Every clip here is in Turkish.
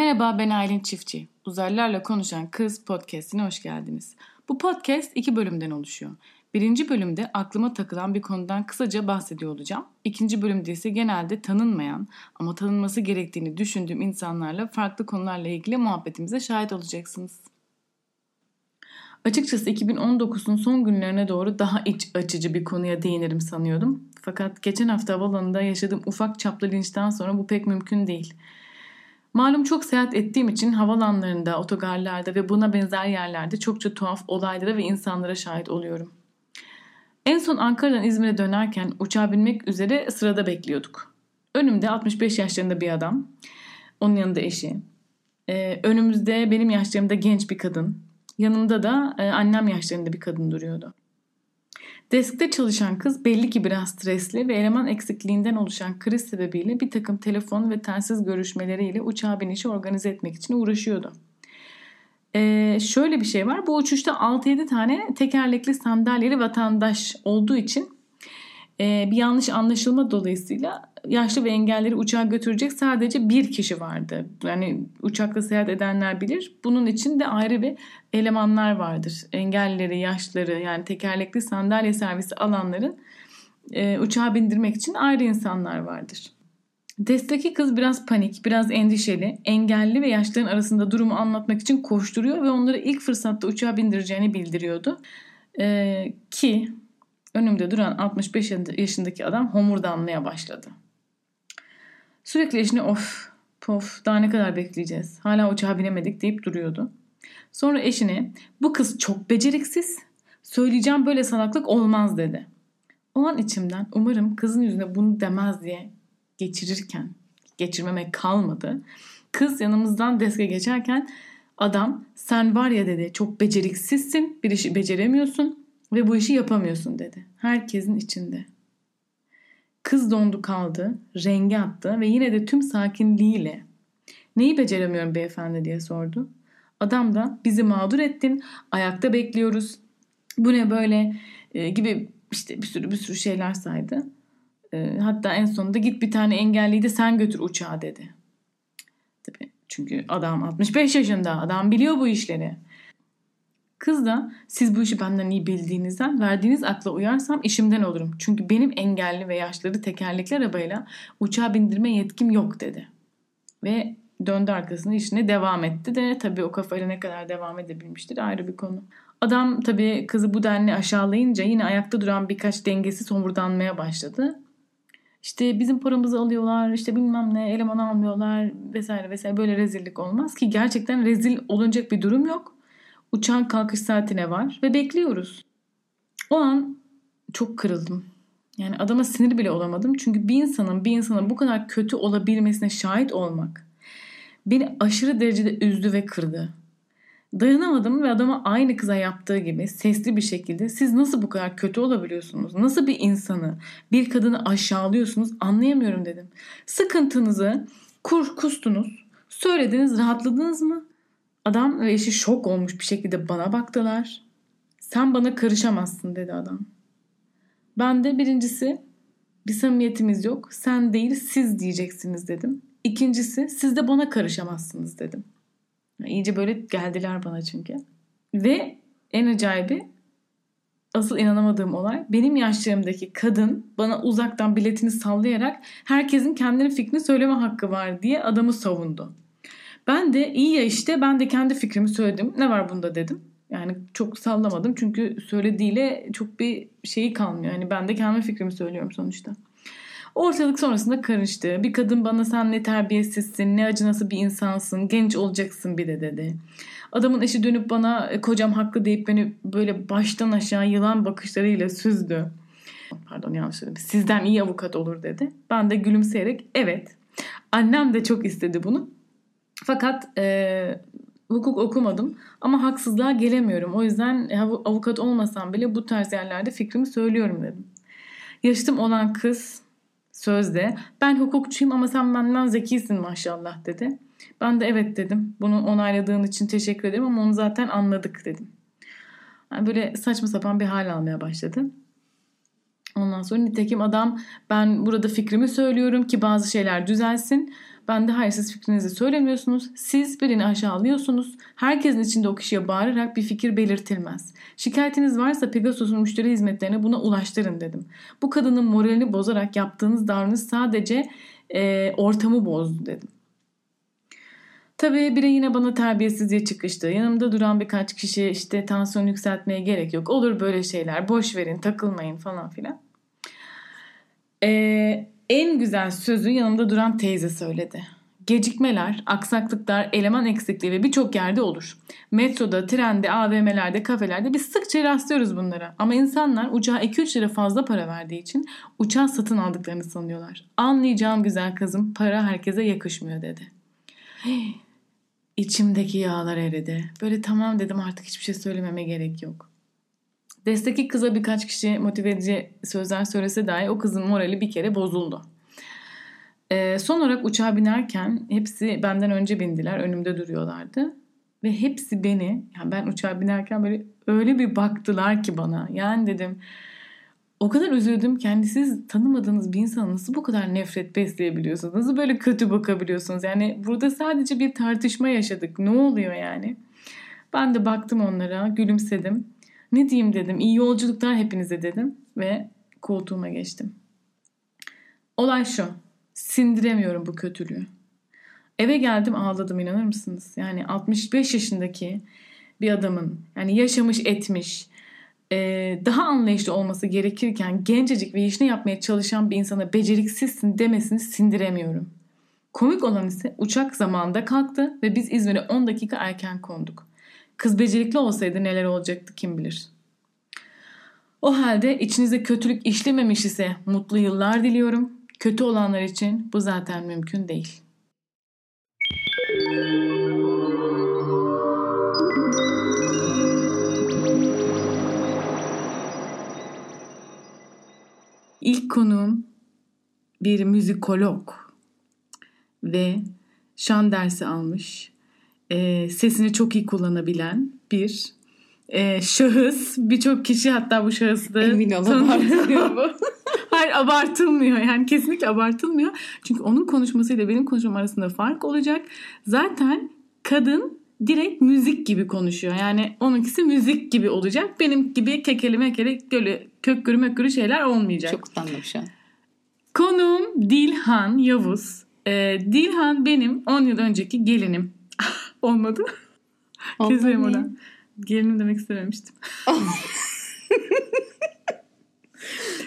Merhaba ben Aylin Çiftçi. Uzaylılarla Konuşan Kız podcastine hoş geldiniz. Bu podcast iki bölümden oluşuyor. Birinci bölümde aklıma takılan bir konudan kısaca bahsediyor olacağım. İkinci bölümde ise genelde tanınmayan ama tanınması gerektiğini düşündüğüm insanlarla farklı konularla ilgili muhabbetimize şahit olacaksınız. Açıkçası 2019'un son günlerine doğru daha iç açıcı bir konuya değinirim sanıyordum. Fakat geçen hafta havalanında yaşadığım ufak çaplı linçten sonra bu pek mümkün değil. Malum çok seyahat ettiğim için havalanlarında, otogarlarda ve buna benzer yerlerde çokça tuhaf olaylara ve insanlara şahit oluyorum. En son Ankara'dan İzmir'e dönerken uçağa binmek üzere sırada bekliyorduk. Önümde 65 yaşlarında bir adam, onun yanında eşi. Ee, önümüzde benim yaşlarımda genç bir kadın, yanımda da e, annem yaşlarında bir kadın duruyordu. Deskte çalışan kız belli ki biraz stresli ve eleman eksikliğinden oluşan kriz sebebiyle bir takım telefon ve telsiz görüşmeleriyle uçağa binişi organize etmek için uğraşıyordu. Ee, şöyle bir şey var. Bu uçuşta 6-7 tane tekerlekli sandalyeli vatandaş olduğu için bir yanlış anlaşılma dolayısıyla yaşlı ve engelleri uçağa götürecek sadece bir kişi vardı. Yani uçakla seyahat edenler bilir. Bunun için de ayrı bir elemanlar vardır. Engellileri, yaşlıları yani tekerlekli sandalye servisi alanların e, uçağa bindirmek için ayrı insanlar vardır. Destteki kız biraz panik, biraz endişeli, engelli ve yaşlıların arasında durumu anlatmak için koşturuyor ve onları ilk fırsatta uçağa bindireceğini bildiriyordu. Ee, ki önümde duran 65 yaşındaki adam homurdanmaya başladı. Sürekli eşine of pof daha ne kadar bekleyeceğiz hala uçağa binemedik deyip duruyordu. Sonra eşine bu kız çok beceriksiz söyleyeceğim böyle salaklık olmaz dedi. O an içimden umarım kızın yüzüne bunu demez diye geçirirken geçirmemek kalmadı. Kız yanımızdan deske geçerken adam sen var ya dedi çok beceriksizsin bir işi beceremiyorsun ve bu işi yapamıyorsun dedi. Herkesin içinde. Kız dondu kaldı, rengi attı ve yine de tüm sakinliğiyle neyi beceremiyorum beyefendi diye sordu. Adam da bizi mağdur ettin, ayakta bekliyoruz, bu ne böyle e, gibi işte bir sürü bir sürü şeyler saydı. E, hatta en sonunda git bir tane engelliyi de sen götür uçağa dedi. Tabii çünkü adam 65 yaşında, adam biliyor bu işleri. Kız da siz bu işi benden iyi bildiğinizden verdiğiniz akla uyarsam işimden olurum. Çünkü benim engelli ve yaşları tekerlekli arabayla uçağa bindirme yetkim yok dedi. Ve döndü arkasını işine devam etti de tabii o kafayla ne kadar devam edebilmiştir ayrı bir konu. Adam tabii kızı bu denli aşağılayınca yine ayakta duran birkaç dengesi somurdanmaya başladı. İşte bizim paramızı alıyorlar, işte bilmem ne eleman almıyorlar vesaire vesaire böyle rezillik olmaz ki gerçekten rezil olunacak bir durum yok. Uçağın kalkış saatine var ve bekliyoruz. O an çok kırıldım. Yani adama sinir bile olamadım. Çünkü bir insanın bir insanın bu kadar kötü olabilmesine şahit olmak beni aşırı derecede üzdü ve kırdı. Dayanamadım ve adama aynı kıza yaptığı gibi sesli bir şekilde siz nasıl bu kadar kötü olabiliyorsunuz? Nasıl bir insanı, bir kadını aşağılıyorsunuz anlayamıyorum dedim. Sıkıntınızı kur kustunuz, söylediniz, rahatladınız mı? Adam ve eşi şok olmuş bir şekilde bana baktılar. Sen bana karışamazsın dedi adam. Ben de birincisi bir samimiyetimiz yok. Sen değil siz diyeceksiniz dedim. İkincisi siz de bana karışamazsınız dedim. İyice böyle geldiler bana çünkü. Ve en acayibi asıl inanamadığım olay benim yaşlarımdaki kadın bana uzaktan biletini sallayarak herkesin kendine fikrini söyleme hakkı var diye adamı savundu. Ben de iyi ya işte ben de kendi fikrimi söyledim. Ne var bunda dedim. Yani çok sallamadım çünkü söylediğiyle çok bir şeyi kalmıyor. Yani ben de kendi fikrimi söylüyorum sonuçta. Ortalık sonrasında karıştı. Bir kadın bana sen ne terbiyesizsin, ne acı nasıl bir insansın, genç olacaksın bir de dedi. Adamın eşi dönüp bana e, kocam haklı deyip beni böyle baştan aşağı yılan bakışlarıyla süzdü. Pardon yanlış söyledim. Sizden iyi avukat olur dedi. Ben de gülümseyerek evet. Annem de çok istedi bunu. Fakat e, hukuk okumadım ama haksızlığa gelemiyorum. O yüzden avukat olmasam bile bu tarz yerlerde fikrimi söylüyorum dedim. Yaşıtım olan kız sözde ben hukukçuyum ama sen benden zekisin maşallah dedi. Ben de evet dedim. Bunu onayladığın için teşekkür ederim ama onu zaten anladık dedim. Yani böyle saçma sapan bir hal almaya başladı. Ondan sonra nitekim adam ben burada fikrimi söylüyorum ki bazı şeyler düzelsin. Ben de hayır siz fikrinizi söylemiyorsunuz. Siz birini aşağılıyorsunuz. Herkesin içinde o kişiye bağırarak bir fikir belirtilmez. Şikayetiniz varsa Pegasus'un müşteri hizmetlerine buna ulaştırın dedim. Bu kadının moralini bozarak yaptığınız davranış sadece e, ortamı bozdu dedim. Tabii biri yine bana terbiyesiz diye çıkıştı. Yanımda duran birkaç kişi işte tansiyon yükseltmeye gerek yok. Olur böyle şeyler. Boş verin, takılmayın falan filan. Ee, en güzel sözü yanımda duran teyze söyledi. Gecikmeler, aksaklıklar, eleman eksikliği ve birçok yerde olur. Metroda, trende, AVM'lerde, kafelerde biz sıkça rastlıyoruz bunlara. Ama insanlar uçağa 2-3 lira fazla para verdiği için uçağı satın aldıklarını sanıyorlar. Anlayacağım güzel kızım para herkese yakışmıyor dedi. İçimdeki yağlar eridi. Böyle tamam dedim artık hiçbir şey söylememe gerek yok. Destekli kıza birkaç kişi motive edici sözler söylese dahi o kızın morali bir kere bozuldu. Ee, son olarak uçağa binerken hepsi benden önce bindiler. Önümde duruyorlardı. Ve hepsi beni, yani ben uçağa binerken böyle öyle bir baktılar ki bana. Yani dedim o kadar üzüldüm kendi siz tanımadığınız bir insana nasıl bu kadar nefret besleyebiliyorsunuz? Nasıl böyle kötü bakabiliyorsunuz? Yani burada sadece bir tartışma yaşadık. Ne oluyor yani? Ben de baktım onlara, gülümsedim. Ne diyeyim dedim. İyi yolculuklar hepinize dedim ve koltuğuma geçtim. Olay şu. Sindiremiyorum bu kötülüğü. Eve geldim ağladım inanır mısınız? Yani 65 yaşındaki bir adamın yani yaşamış etmiş e, daha anlayışlı olması gerekirken gencecik ve işini yapmaya çalışan bir insana beceriksizsin demesini sindiremiyorum. Komik olan ise uçak zamanında kalktı ve biz İzmir'e 10 dakika erken konduk. Kız becerikli olsaydı neler olacaktı kim bilir. O halde içinize kötülük işlememiş ise mutlu yıllar diliyorum. Kötü olanlar için bu zaten mümkün değil. İlk konuğum bir müzikolog ve şan dersi almış, e, sesini çok iyi kullanabilen bir e, şahıs. Birçok kişi hatta bu şahısı da Emin ol tanıyor bu. Hayır abartılmıyor yani kesinlikle abartılmıyor. Çünkü onun konuşmasıyla benim konuşmam arasında fark olacak. Zaten kadın direkt müzik gibi konuşuyor. Yani onunkisi müzik gibi olacak. Benim gibi kekeli mekeli böyle kök gürü mökürü şeyler olmayacak. Çok utandım şu an. Konuğum Dilhan Yavuz. Ee, Dilhan benim 10 yıl önceki gelinim. Olmadı. Ya. oradan. Gelinim demek istememiştim.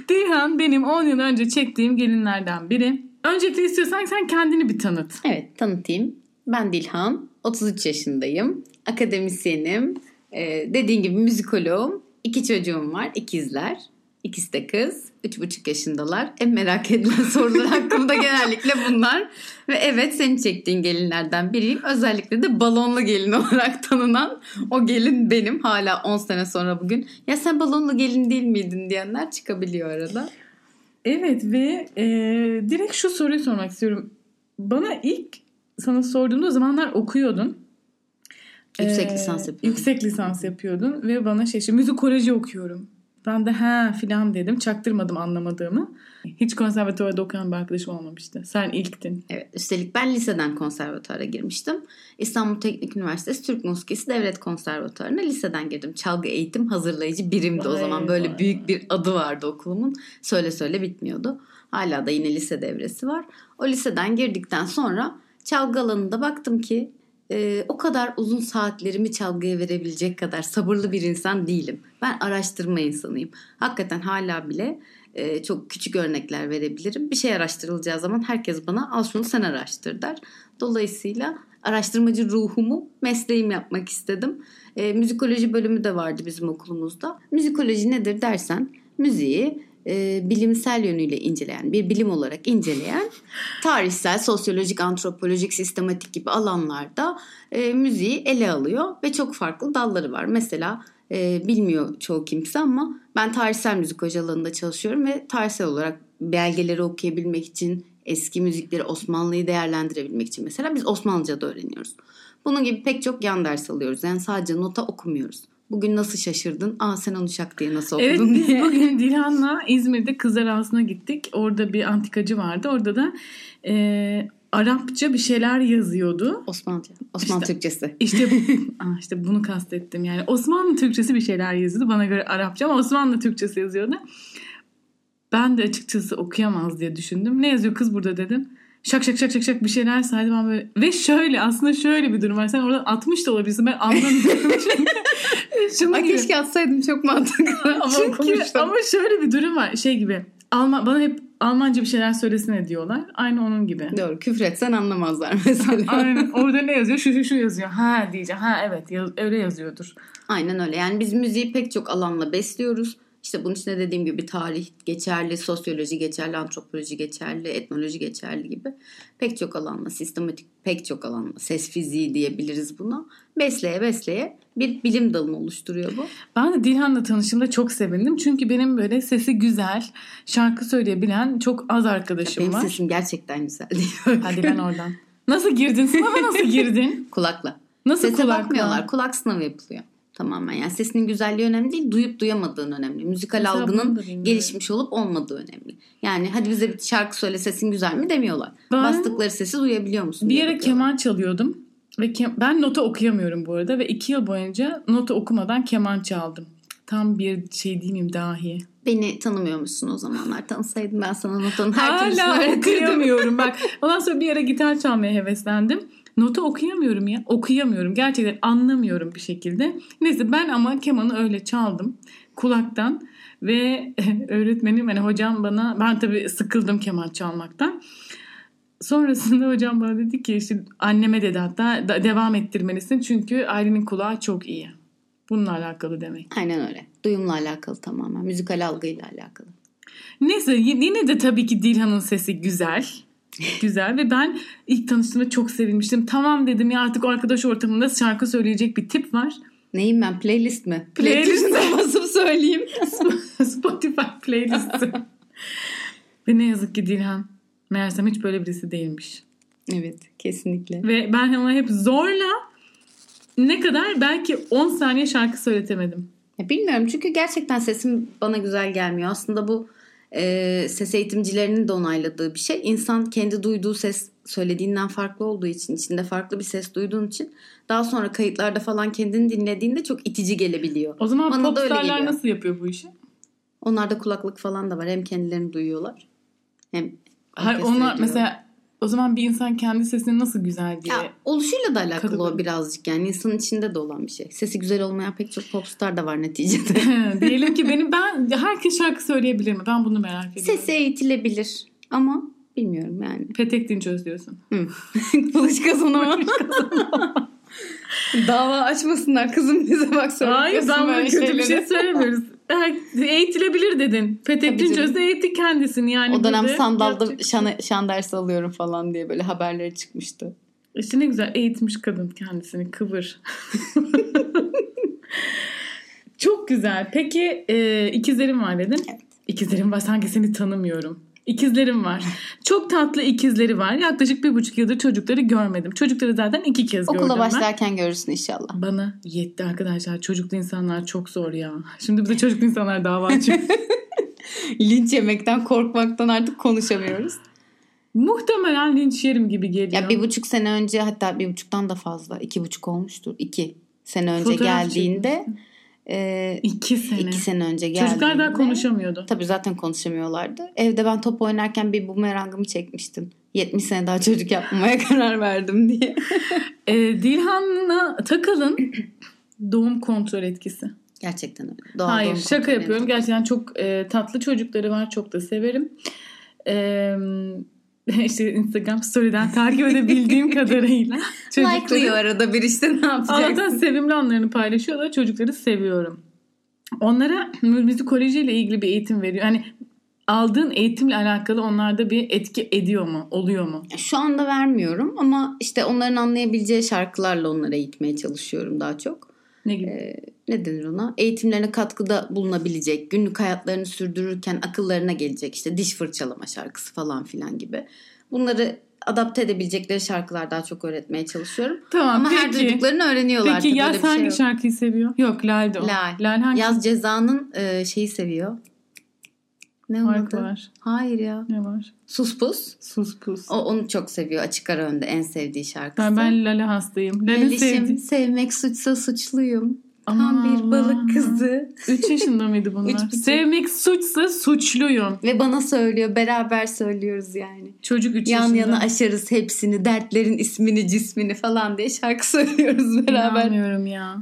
Dilhan benim 10 yıl önce çektiğim gelinlerden biri. Öncelikle istiyorsan sen kendini bir tanıt. Evet tanıtayım. Ben Dilhan. 33 yaşındayım. Akademisyenim. Ee, dediğin gibi müzikoloğum. İki çocuğum var. ikizler. İkisi de kız. Üç buçuk yaşındalar. En merak edilen sorular hakkında genellikle bunlar. Ve evet senin çektiğin gelinlerden biriyim. Özellikle de balonlu gelin olarak tanınan o gelin benim. Hala 10 sene sonra bugün. Ya sen balonlu gelin değil miydin diyenler çıkabiliyor arada. Evet ve e, direkt şu soruyu sormak istiyorum. Bana ilk sana sorduğumda o zamanlar okuyordun. Yüksek Ee, lisans yapıyordum. Yüksek lisans yapıyordun ve bana şey işte müzikoloji okuyorum. Ben de ha filan dedim. Çaktırmadım anlamadığımı. Hiç konservatuvarda okuyan bir arkadaşım olmamıştı. Sen ilktin. Evet, üstelik ben liseden konservatuara girmiştim. İstanbul Teknik Üniversitesi Türk Musikisi Devlet Konservatuarına liseden girdim. Çalgı eğitim hazırlayıcı birimdi o Vay zaman. Böyle vay büyük bir adı vardı okulumun. Söyle söyle bitmiyordu. Hala da yine lise devresi var. O liseden girdikten sonra çalgı alanında baktım ki e, o kadar uzun saatlerimi çalgıya verebilecek kadar sabırlı bir insan değilim. Ben araştırma insanıyım. Hakikaten hala bile e, çok küçük örnekler verebilirim. Bir şey araştırılacağı zaman herkes bana al şunu sen araştır der. Dolayısıyla araştırmacı ruhumu mesleğim yapmak istedim. E, müzikoloji bölümü de vardı bizim okulumuzda. Müzikoloji nedir dersen müziği e, bilimsel yönüyle inceleyen, bir bilim olarak inceleyen tarihsel, sosyolojik, antropolojik, sistematik gibi alanlarda e, müziği ele alıyor ve çok farklı dalları var. Mesela e, bilmiyor çoğu kimse ama ben tarihsel müzikoloji alanında çalışıyorum ve tarihsel olarak belgeleri okuyabilmek için eski müzikleri Osmanlı'yı değerlendirebilmek için mesela biz Osmanlıca da öğreniyoruz. Bunun gibi pek çok yan ders alıyoruz. Yani sadece nota okumuyoruz. Bugün nasıl şaşırdın? Aa sen onu şak diye nasıl Evet okudun biz diye. bugün Dilhan'la İzmir'de Kızlar Ağası'na gittik. Orada bir antikacı vardı. Orada da e, Arapça bir şeyler yazıyordu. Osmanlıca. Osmanlı İşte- Türkçesi. İşte Aa, işte bunu kastettim. Yani Osmanlı Türkçesi bir şeyler yazıyordu. Bana göre Arapça ama Osmanlı Türkçesi yazıyordu. Ben de açıkçası okuyamaz diye düşündüm. Ne yazıyor kız burada dedim. Şak şak şak şak şak bir şeyler saydı ben böyle. Ve şöyle aslında şöyle bir durum var. Sen oradan 60 da olabilirsin. Ben anlamıyorum çünkü. Şunun Ay gibi. keşke atsaydım çok mantıklı. ama Çünkü okumuştum. ama şöyle bir durum var. Şey gibi. Alman, bana hep Almanca bir şeyler söylesene diyorlar. Aynı onun gibi. Doğru küfretsen anlamazlar mesela. Aynen. Orada ne yazıyor? Şu şu şu yazıyor. Ha diyeceğim. Ha evet yaz- öyle yazıyordur. Aynen öyle. Yani biz müziği pek çok alanla besliyoruz. İşte bunun içinde dediğim gibi tarih geçerli, sosyoloji geçerli, antropoloji geçerli, etnoloji geçerli gibi pek çok alanla, sistematik pek çok alanla, ses fiziği diyebiliriz buna. Besleye besleye bir bilim dalını oluşturuyor bu. Ben de Dilhan'la tanıştığımda çok sevindim. Çünkü benim böyle sesi güzel, şarkı söyleyebilen çok az arkadaşım Benim var. sesim gerçekten güzel değil. Hadi lan oradan. Nasıl girdin? Sınava nasıl girdin? Kulakla. Nasıl Sese kulakla? bakmıyorlar. Kulak sınavı yapılıyor. Tamamen yani sesinin güzelliği önemli değil. Duyup duyamadığın önemli. Müzikal Mesela algının gelişmiş olup olmadığı önemli. Yani hadi bize bir şarkı söyle sesin güzel mi demiyorlar. Ben- Bastıkları sesi duyabiliyor musun? Bir yere keman çalıyordum. Ve ke- ben nota okuyamıyorum bu arada. Ve iki yıl boyunca nota okumadan keman çaldım. Tam bir şey değil miyim dahi. Beni tanımıyormuşsun o zamanlar. Tanısaydım ben sana notanın her türlüsünü Hala öğretirdim. okuyamıyorum bak. Ondan sonra bir ara gitar çalmaya heveslendim. Nota okuyamıyorum ya. Okuyamıyorum. Gerçekten anlamıyorum bir şekilde. Neyse ben ama kemanı öyle çaldım. Kulaktan. Ve öğretmenim hani hocam bana ben tabii sıkıldım keman çalmaktan. Sonrasında hocam bana dedi ki işte anneme dedi hatta "da- devam ettirmelisin çünkü Aylin'in kulağı çok iyi. Bununla alakalı demek. Aynen öyle. Duyumla alakalı tamamen. Müzikal algıyla alakalı. Neyse yine de tabii ki Dilhan'ın sesi güzel. Güzel ve ben ilk tanıştığımda çok sevinmiştim. Tamam dedim ya artık o arkadaş ortamında şarkı söyleyecek bir tip var. Neyim ben? Playlist mi? Playlist. Basıp söyleyeyim. Spotify playlisti. ve ne yazık ki Dilhan meğersem hiç böyle birisi değilmiş. evet kesinlikle. Ve ben ona hep zorla ne kadar belki 10 saniye şarkı söyletemedim. Ya bilmiyorum çünkü gerçekten sesim bana güzel gelmiyor. Aslında bu e, ses eğitimcilerinin de onayladığı bir şey. İnsan kendi duyduğu ses söylediğinden farklı olduğu için, içinde farklı bir ses duyduğun için daha sonra kayıtlarda falan kendini dinlediğinde çok itici gelebiliyor. O zaman Bana popstarlar nasıl yapıyor bu işi? Onlarda kulaklık falan da var. Hem kendilerini duyuyorlar hem Hayır, onlar mesela o zaman bir insan kendi sesini nasıl güzel diye. Ya, oluşuyla da alakalı Kategori. o birazcık yani insanın içinde de olan bir şey. Sesi güzel olmayan pek çok popstar da var neticede. Diyelim ki benim ben herkes şarkı söyleyebilir mi? Ben bunu merak ediyorum. Sesi eğitilebilir ama bilmiyorum yani. Petek Dinçöz diyorsun. Kılıç kazanama. Dava açmasınlar kızım bize bak Hayır ben böyle kötü bir şey söylemiyoruz. Eğitilebilir dedin. Canım. Dinçöz de eğitti kendisini yani. O dönem burada sandalda şan, şan dersi alıyorum falan diye böyle haberleri çıkmıştı. İşte ne güzel eğitmiş kadın kendisini kıvır. Çok güzel. Peki e, ikizlerim var dedin. Evet. İkizlerim var sanki seni tanımıyorum. İkizlerim var. Çok tatlı ikizleri var. Yaklaşık bir buçuk yıldır çocukları görmedim. Çocukları zaten iki kez gördüm Okula ben. başlarken görürsün inşallah. Bana yetti arkadaşlar. Çocuklu insanlar çok zor ya. Şimdi bize çocuklu insanlar dava açıyor. Linç yemekten korkmaktan artık konuşamıyoruz. Muhtemelen linç yerim gibi geliyor. Ya bir buçuk sene önce hatta bir buçuktan da fazla iki buçuk olmuştur. iki sene önce Fotoğraf geldiğinde e, İki sene. iki sene önce geldiğinde. Çocuklar daha konuşamıyordu. Tabii zaten konuşamıyorlardı. Evde ben top oynarken bir bumerangımı çekmiştim. 70 sene daha çocuk yapmamaya karar verdim diye. E, Dilhan'la takılın doğum kontrol etkisi. Gerçekten öyle. Doğal Hayır doğum şaka yapıyorum. Gerçekten çok e, tatlı çocukları var. Çok da severim. E, işte Instagram story'den takip edebildiğim kadarıyla çocukları Like'lıyor arada bir işte ne yapacaksın? sevimli anlarını paylaşıyorlar. Çocukları seviyorum. Onlara müzikolojiyle ilgili bir eğitim veriyor. Hani aldığın eğitimle alakalı onlarda bir etki ediyor mu? Oluyor mu? Şu anda vermiyorum ama işte onların anlayabileceği şarkılarla onları eğitmeye çalışıyorum daha çok. Ne gibi? Ee, ne denir ona? Eğitimlerine katkıda bulunabilecek, günlük hayatlarını sürdürürken akıllarına gelecek işte diş fırçalama şarkısı falan filan gibi. Bunları adapte edebilecekleri şarkılar daha çok öğretmeye çalışıyorum. tamam Ama her peki. duyduklarını öğreniyorlar. Peki Yaz şey hangi yok. şarkıyı seviyor? Yok Lal de o. Lal. Lal hangi? Yaz Ceza'nın e, şeyi seviyor. Ne onun Fark adı? var. Hayır ya. Ne var? Sus Pus. Sus pus. O onu çok seviyor. Açık ara önde en sevdiği şarkısı. Ben, ben Lale hastayım. Lale Lelişim, sevdi. sevmek suçsa suçluyum. Tam Aman bir balık kızı. 3 yaşında mıydı bunlar? Üç. Sevmek suçsa suçluyum. Ve bana söylüyor. Beraber söylüyoruz yani. Çocuk 3 Yan yaşında. yana aşarız hepsini. Dertlerin ismini cismini falan diye şarkı söylüyoruz beraber. İnanmıyorum ya.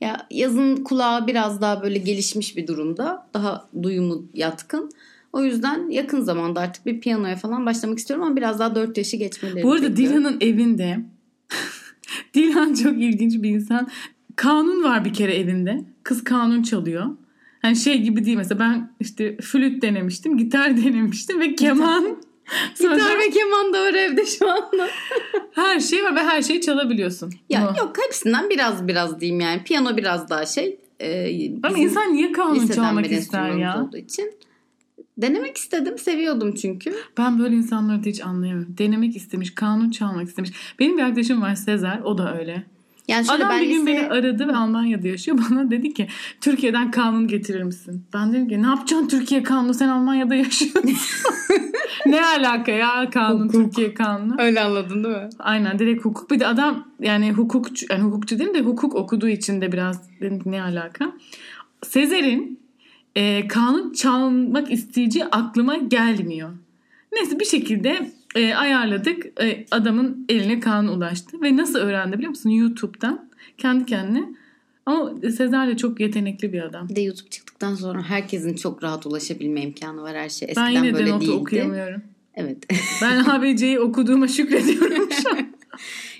Ya yazın kulağı biraz daha böyle gelişmiş bir durumda. Daha duyumu yatkın. O yüzden yakın zamanda artık bir piyanoya falan başlamak istiyorum ama biraz daha 4 yaşı geçmeleri Bu arada. Dilan'ın evinde Dilan çok ilginç bir insan. Kanun var bir kere evinde. Kız kanun çalıyor. Hani şey gibi değil mesela ben işte flüt denemiştim, gitar denemiştim ve keman. Sonra Gitar ve keman da var evde şu anda. her şey var ve her şeyi çalabiliyorsun. Ya Bu. yok hepsinden biraz biraz diyeyim yani. Piyano biraz daha şey. E, Ama insan niye kanun çalmak ister ya? olduğu için. Denemek istedim. Seviyordum çünkü. Ben böyle insanları da hiç anlayamıyorum. Denemek istemiş, kanun çalmak istemiş. Benim bir arkadaşım var Sezer, o da öyle. Yani şöyle Adam ben bir gün lise- beni aradı ve Almanya'da yaşıyor. Bana dedi ki Türkiye'den kanun getirir misin? Ben dedim ki ne yapacaksın Türkiye kanunu? Sen Almanya'da yaşıyorsun. ne alaka ya kanun Hukuk. Türkiye kanunu? Öyle anladın değil mi? Aynen direkt hukuk. Bir de adam yani hukukçu, yani hukukçu değil de hukuk okuduğu için de biraz dedim ne alaka? Sezer'in e, kanun çalmak isteyeceği aklıma gelmiyor. Neyse bir şekilde e, ayarladık. E, adamın eline kanun ulaştı. Ve nasıl öğrendi biliyor musun? YouTube'dan kendi kendine. Ama Sezer de çok yetenekli bir adam. Bir de YouTube çıktıktan sonra herkesin çok rahat ulaşabilme imkanı var her şey. Ben Eskiden yine de böyle notu değildi. okuyamıyorum. Evet. Ben ABC'yi okuduğuma şükrediyorum şu an.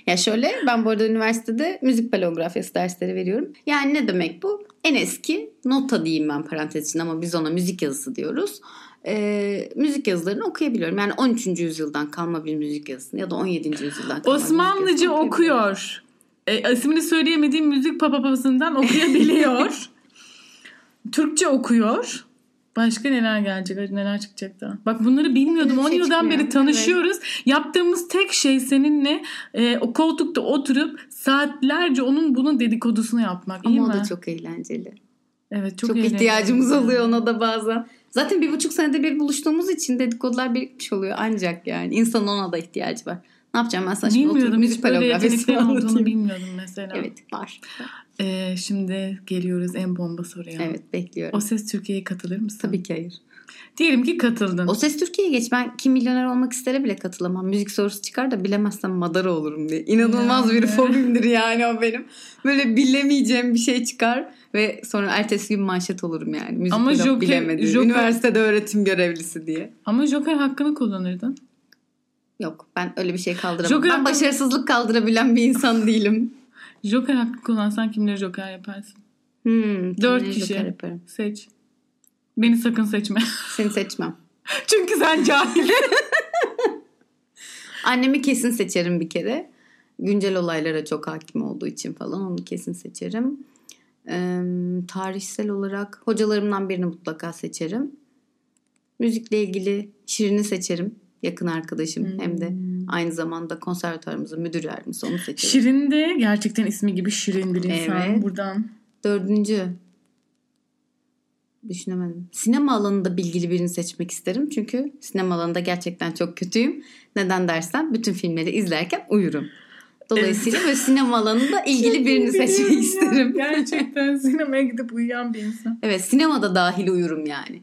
Ya şöyle ben bu arada üniversitede müzik palografyası dersleri veriyorum. Yani ne demek bu? En eski nota diyeyim ben parantez için ama biz ona müzik yazısı diyoruz. Ee, müzik yazılarını okuyabiliyorum. Yani 13. yüzyıldan kalma bir müzik yazısını ya da 17. yüzyıldan kalma Osmanlıca okuyor. E, ismini söyleyemediğim müzik papapasından okuyabiliyor. Türkçe okuyor. Başka neler gelecek? Neler çıkacak daha? Bak bunları bilmiyordum. Hiçbir 10 şey yıldan beri tanışıyoruz. Yaptığımız tek şey seninle e, o koltukta oturup saatlerce onun bunun dedikodusunu yapmak. Ama o mi? da çok eğlenceli. evet, çok, Çok, eğlenceli. ihtiyacımız oluyor ona da bazen. Zaten bir buçuk senede bir buluştuğumuz için dedikodular birikmiş oluyor ancak yani. insanın ona da ihtiyacı var. Ne yapacağım ben oturup Bilmiyordum. müzik Hiç böyle yeteneklerin olduğunu bilmiyordum mesela. Evet var. E, şimdi geliyoruz en bomba soruya. Evet bekliyorum. O Ses Türkiye'ye katılır mısın? Tabii ki hayır. Diyelim ki katıldın. O Ses Türkiye'ye geç. Ben kim milyoner olmak istere bile katılamam. Müzik sorusu çıkar da bilemezsem madara olurum diye. İnanılmaz bir fobimdir yani o benim. Böyle bilemeyeceğim bir şey çıkar ve sonra ertesi gün manşet olurum yani. Müzik Ama Joker- bilemedi. Joker- Üniversitede öğretim görevlisi diye. Ama Joker hakkını kullanırdın. Yok ben öyle bir şey kaldıramam. Joker ben hakkı- başarısızlık kaldırabilen bir insan değilim. Joker hakkı kullansan kimleri Joker yaparsın? Hmm, Dört kişi. Joker yaparım. Seç. Beni sakın seçme. Seni seçmem. Çünkü sen cahil. Annemi kesin seçerim bir kere. Güncel olaylara çok hakim olduğu için falan onu kesin seçerim. Ee, tarihsel olarak hocalarımdan birini mutlaka seçerim. Müzikle ilgili Şirin'i seçerim. Yakın arkadaşım hem de aynı zamanda konservatuarımızın müdür yardımcısı onu seçerim. Şirin de gerçekten ismi gibi şirin bir insan. Evet. Buradan. Dördüncü. Düşünemedim. Sinema alanında bilgili birini seçmek isterim. Çünkü sinema alanında gerçekten çok kötüyüm. Neden dersen bütün filmleri izlerken uyurum. Dolayısıyla böyle sinema alanında ilgili birini seçmek ya. isterim. Gerçekten sinemaya gidip uyuyan bir insan. Evet sinemada dahil uyurum yani.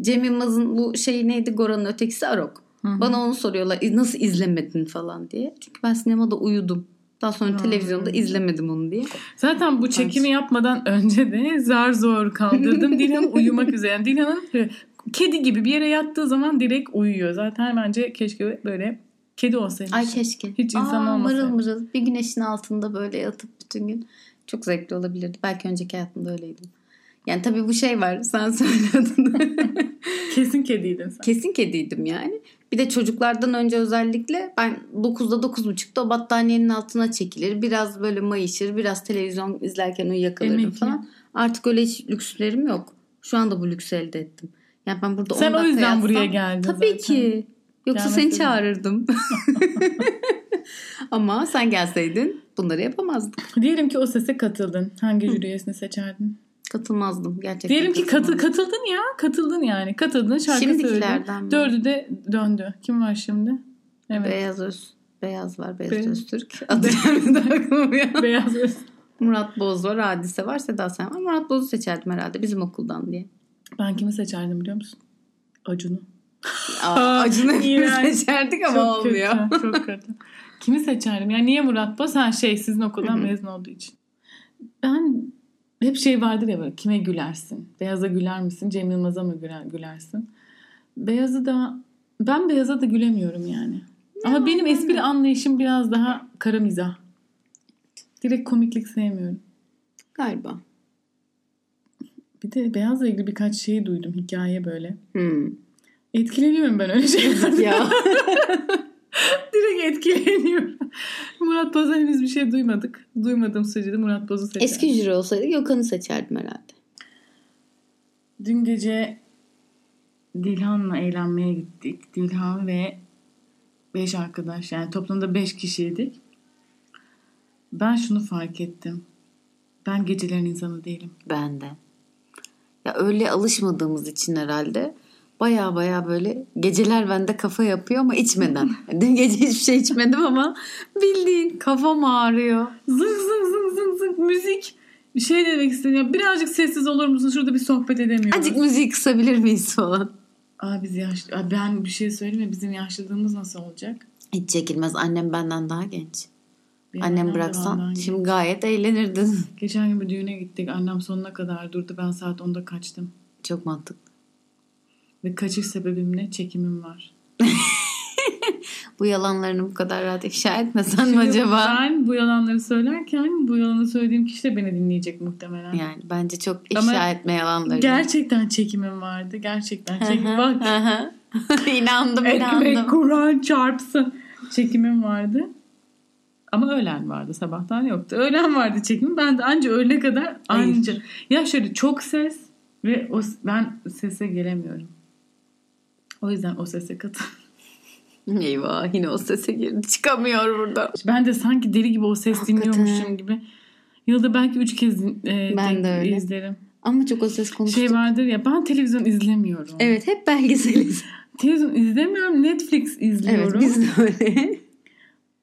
Cem Yılmaz'ın bu şey neydi Goran'ın ötekisi Arok. Hı hı. Bana onu soruyorlar "E, nasıl izlemedin falan diye. Çünkü ben sinemada uyudum. Daha sonra Hmm. televizyonda izlemedim onu diye. Zaten bu çekimi yapmadan önce de zar zor kaldırdım. Dilan uyumak üzere. Yani Dilan'ın böyle kedi gibi bir yere yattığı zaman direkt uyuyor. Zaten bence keşke böyle kedi olsaymış. Ay keşke. Hiç insan Aa, olmasa. Mırıl mırıl bir güneşin altında böyle yatıp bütün gün. Çok zevkli olabilirdi. Belki önceki hayatımda öyleydim. Yani tabii bu şey var. Sen söyledin. Kesin kediydin sen. Kesin kediydim yani. Bir de çocuklardan önce özellikle ben 9'da 9.30'da o battaniyenin altına çekilir. Biraz böyle mayışır. Biraz televizyon izlerken uyuyakalırdım Emekli. falan. Artık öyle hiç lükslerim yok. Şu anda bu lüksü elde ettim. Yani ben burada Sen 10 o yüzden yatsam- buraya geldin Tabii zaten. ki. Yoksa seni Gelmeseydin. çağırırdım. Ama sen gelseydin bunları yapamazdık. Diyelim ki o sese katıldın. Hangi jüri üyesini seçerdin? Katılmazdım gerçekten. Diyelim ki katı, katıldın ya. Katıldın yani. Katıldın şarkı Şimdikilerden söyledin. Dördü de döndü. Kim var şimdi? Evet. Beyaz Öz. Beyaz var. Beyaz Be- Öztürk. Adı gelmedi aklıma ya. Beyaz Öz. Murat Boz var. Hadise var. Seda Sayan var. Murat Boz'u seçerdim herhalde bizim okuldan diye. Ben kimi seçerdim biliyor musun? Acun'u. Aa, Acun'u hepimiz seçerdik ama Çok olmuyor. Kötü, çok kötü. Kimi seçerdim? Yani niye Murat Boz? Ha şey sizin okuldan mezun olduğu için. Ben hep şey vardır ya böyle kime gülersin? Beyaz'a güler misin? Cem Yılmaz'a mı güler, gülersin? Beyaz'ı da ben Beyaz'a da gülemiyorum yani. Ama benim espri anlayışım biraz daha kara mizah. Direkt komiklik sevmiyorum. Galiba. Bir de Beyaz'la ilgili birkaç şey duydum. Hikaye böyle. Hmm. Etkileniyorum ben öyle şeylerden. ya. Etkileniyorum. Murat Boz'a henüz bir şey duymadık. Duymadığım sürece de Murat Boz'u seçerim. Eski jüri olsaydı Gökhan'ı seçerdim herhalde. Dün gece Dilhan'la eğlenmeye gittik. Dilhan ve 5 arkadaş yani toplamda 5 kişiydik. Ben şunu fark ettim. Ben gecelerin insanı değilim. Ben de. Ya öyle alışmadığımız için herhalde baya baya böyle geceler bende kafa yapıyor ama içmeden. Dün gece hiçbir şey içmedim ama bildiğin kafam ağrıyor. Zıng zıng zıng zıng zıng müzik. Bir şey demek istedim. Ya birazcık sessiz olur musun? Şurada bir sohbet edemiyoruz. Azıcık müziği kısabilir miyiz falan. Aa biz yaşlı. Aa, ben bir şey söyleyeyim mi? Bizim yaşlılığımız nasıl olacak? Hiç çekilmez. Annem benden daha genç. Benim Annem bıraksan şimdi gayet eğlenirdin. Geçen gün bir düğüne gittik. Annem sonuna kadar durdu. Ben saat 10'da kaçtım. Çok mantıklı. Ve kaçış sebebim ne? Çekimim var. Bu yalanlarını bu kadar rahat ifşa etmesen mi Şimdi acaba? Ben bu yalanları söylerken bu yalanı söylediğim kişi de beni dinleyecek muhtemelen. Yani bence çok ifşa Ama etme yalanları. Gerçekten çekimim vardı. Gerçekten çekim. Bak inandım ekmek inandım. Kur'an çarpsın. Çekimim vardı. Ama öğlen vardı. Sabahtan yoktu. Öğlen vardı çekimim. Ben de anca öğle kadar Hayır. anca. Ya şöyle çok ses ve o, ben sese gelemiyorum. O yüzden o sese katıl. Eyvah yine o sese girdi. Çıkamıyor burada. Ben de sanki deli gibi o ses Hakikaten. dinliyormuşum gibi. Yılda belki üç kez e, Ben de öyle. izlerim. Ama çok o ses konuştuk. Şey vardır ya ben televizyon izlemiyorum. Evet hep belgeseliz. Televizyon izlemiyorum. Netflix Evet izliyorum. biz de öyle.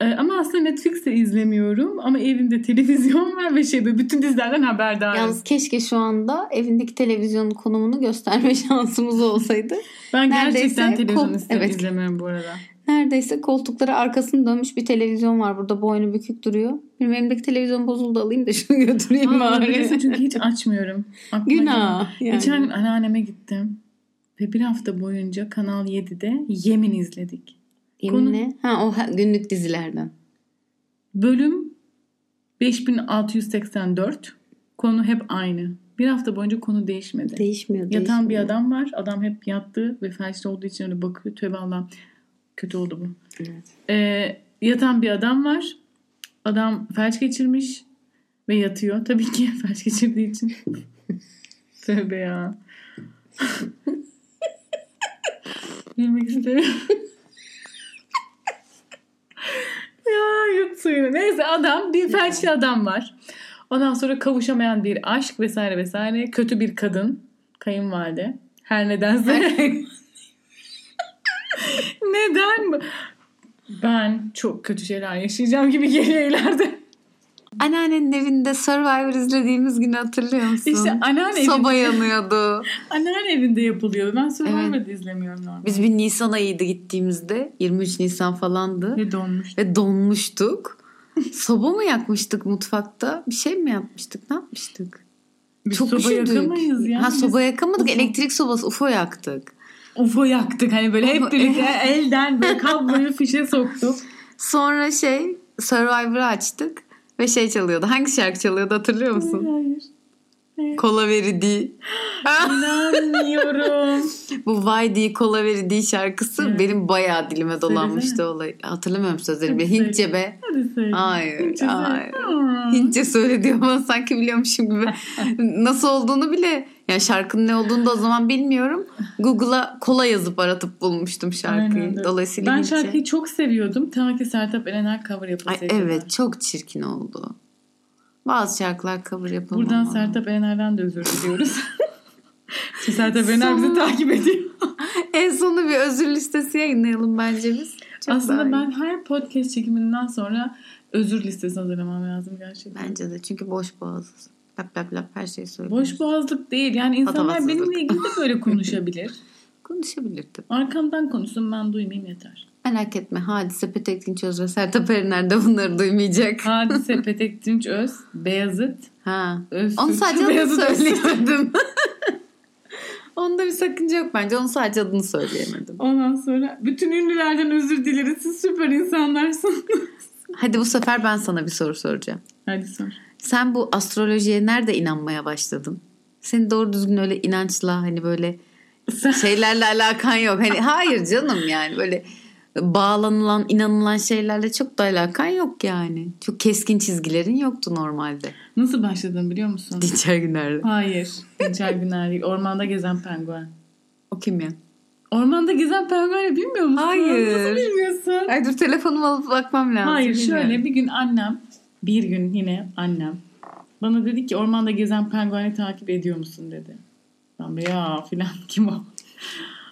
E, ama aslında Netflix de izlemiyorum. Ama evimde televizyon var ve şey böyle bütün dizilerden haberdarım. Yalnız keşke şu anda evindeki televizyonun konumunu gösterme şansımız olsaydı. ben neredeyse gerçekten televizyon kol- evet. izlemiyorum bu arada. Neredeyse koltuklara arkasını dönmüş bir televizyon var. Burada boynu bükük duruyor. Benim elimdeki televizyon bozuldu alayım da şunu götüreyim Aa, bari. çünkü hiç açmıyorum. Aklıma. Günah. Yani. Geçen anneanneme gittim. Ve bir hafta boyunca Kanal 7'de Yemin izledik. Yemin ne? Ha o günlük dizilerden. Bölüm 5684. Konu hep aynı. Bir hafta boyunca konu değişmedi. Değişmiyor. Yatan değişmiyor. bir adam var. Adam hep yattı ve felçli olduğu için öyle bakıyor. Tövbe Allah'ım. Kötü oldu bu. Evet. Ee, yatan bir adam var. Adam felç geçirmiş ve yatıyor. Tabii ki felç geçirdiği için. Tövbe ya. Bilmek istemiyorum. ya yut suyunu. Neyse adam bir felçli adam var. Ondan sonra kavuşamayan bir aşk vesaire vesaire. Kötü bir kadın. Kayınvalide. Her nedense. Neden? Ben çok kötü şeyler yaşayacağım gibi geliyor ileride. Anneannenin evinde Survivor izlediğimiz günü hatırlıyor musun? İşte anneanne Soba evinde, yanıyordu. anneanne evinde yapılıyor. Ben Survivor'da izlemiyorum normalde. Biz bir Nisan ayıydı gittiğimizde. 23 Nisan falandı. Ve donmuş. Ve donmuştuk. Soba mı yakmıştık mutfakta? Bir şey mi yapmıştık? Ne yapmıştık? Biz Çok soba üşüdük. yakamayız ya. Ha soba yakamadık. UFO. Elektrik sobası UFO yaktık. UFO yaktık. Hani böyle hep birlikte elden böyle kabloyu fişe soktuk. Sonra şey Survivor'ı açtık. Ve şey çalıyordu. Hangi şarkı çalıyordu hatırlıyor musun? Hayır. Kola veridi. İnanmıyorum. Bu Vay diye kola veridi şarkısı Evet. benim bayağı dilime dolanmıştı olay. Hatırlamıyorum sözleri. Söyle. Hintçe be. Hayır, Hintçe hayır. Hintçe ama sanki biliyormuşum gibi. Nasıl olduğunu bile yani şarkının ne olduğunu da o zaman bilmiyorum. Google'a kola yazıp aratıp bulmuştum şarkıyı. Aynen. Dolayısıyla Ben Hintçe. şarkıyı çok seviyordum. Ta ki Sertab Erener cover Ay yapılsaydı. evet çok çirkin oldu. Bazı şarkılar cover yapılmamalı. Buradan Sertab Erener'den de özür diliyoruz. Sertab Erener bizi takip ediyor. En sonunda bir özür listesi yayınlayalım bence biz. Çok Aslında iyi. ben her podcast çekiminden sonra özür listesi hazırlamam lazım gerçekten. Bence de çünkü boş boğazız. Lap lap lap her şeyi söylüyoruz. Boş boğazlık değil. Yani insanlar benimle ilgili de böyle konuşabilir. Konuşabilirdim. Arkamdan konuşsun ben duymayayım yeter. Merak etme Hadise Petek Dinçöz ve Sertab Erener de bunları duymayacak. Hadise Petek Dinç Öz, Beyazıt, Ha. Öztürk. Onu sadece adını Beyazıt söyleyemedim. Onda bir sakınca yok bence. Onu sadece adını söyleyemedim. Ondan sonra bütün ünlülerden özür dileriz. Siz süper insanlarsınız. Hadi bu sefer ben sana bir soru soracağım. Hadi sor. Sen bu astrolojiye nerede inanmaya başladın? Senin doğru düzgün öyle inançla hani böyle şeylerle alakan yok. Hani hayır canım yani böyle bağlanılan, inanılan şeylerle çok da alakan yok yani. Çok keskin çizgilerin yoktu normalde. nasıl başladın biliyor musun? Dinçer Güner'le. Hayır. Dinçer Güner değil. Ormanda gezen penguen. O kim ya? Ormanda gezen pengueni bilmiyor musun? Hayır. Nasıl bilmiyorsun? Ay dur telefonumu alıp bakmam lazım. Hayır Bilmiyorum. şöyle bir gün annem bir gün yine annem bana dedi ki ormanda gezen pengueni takip ediyor musun dedi. Ben de ya filan kim o?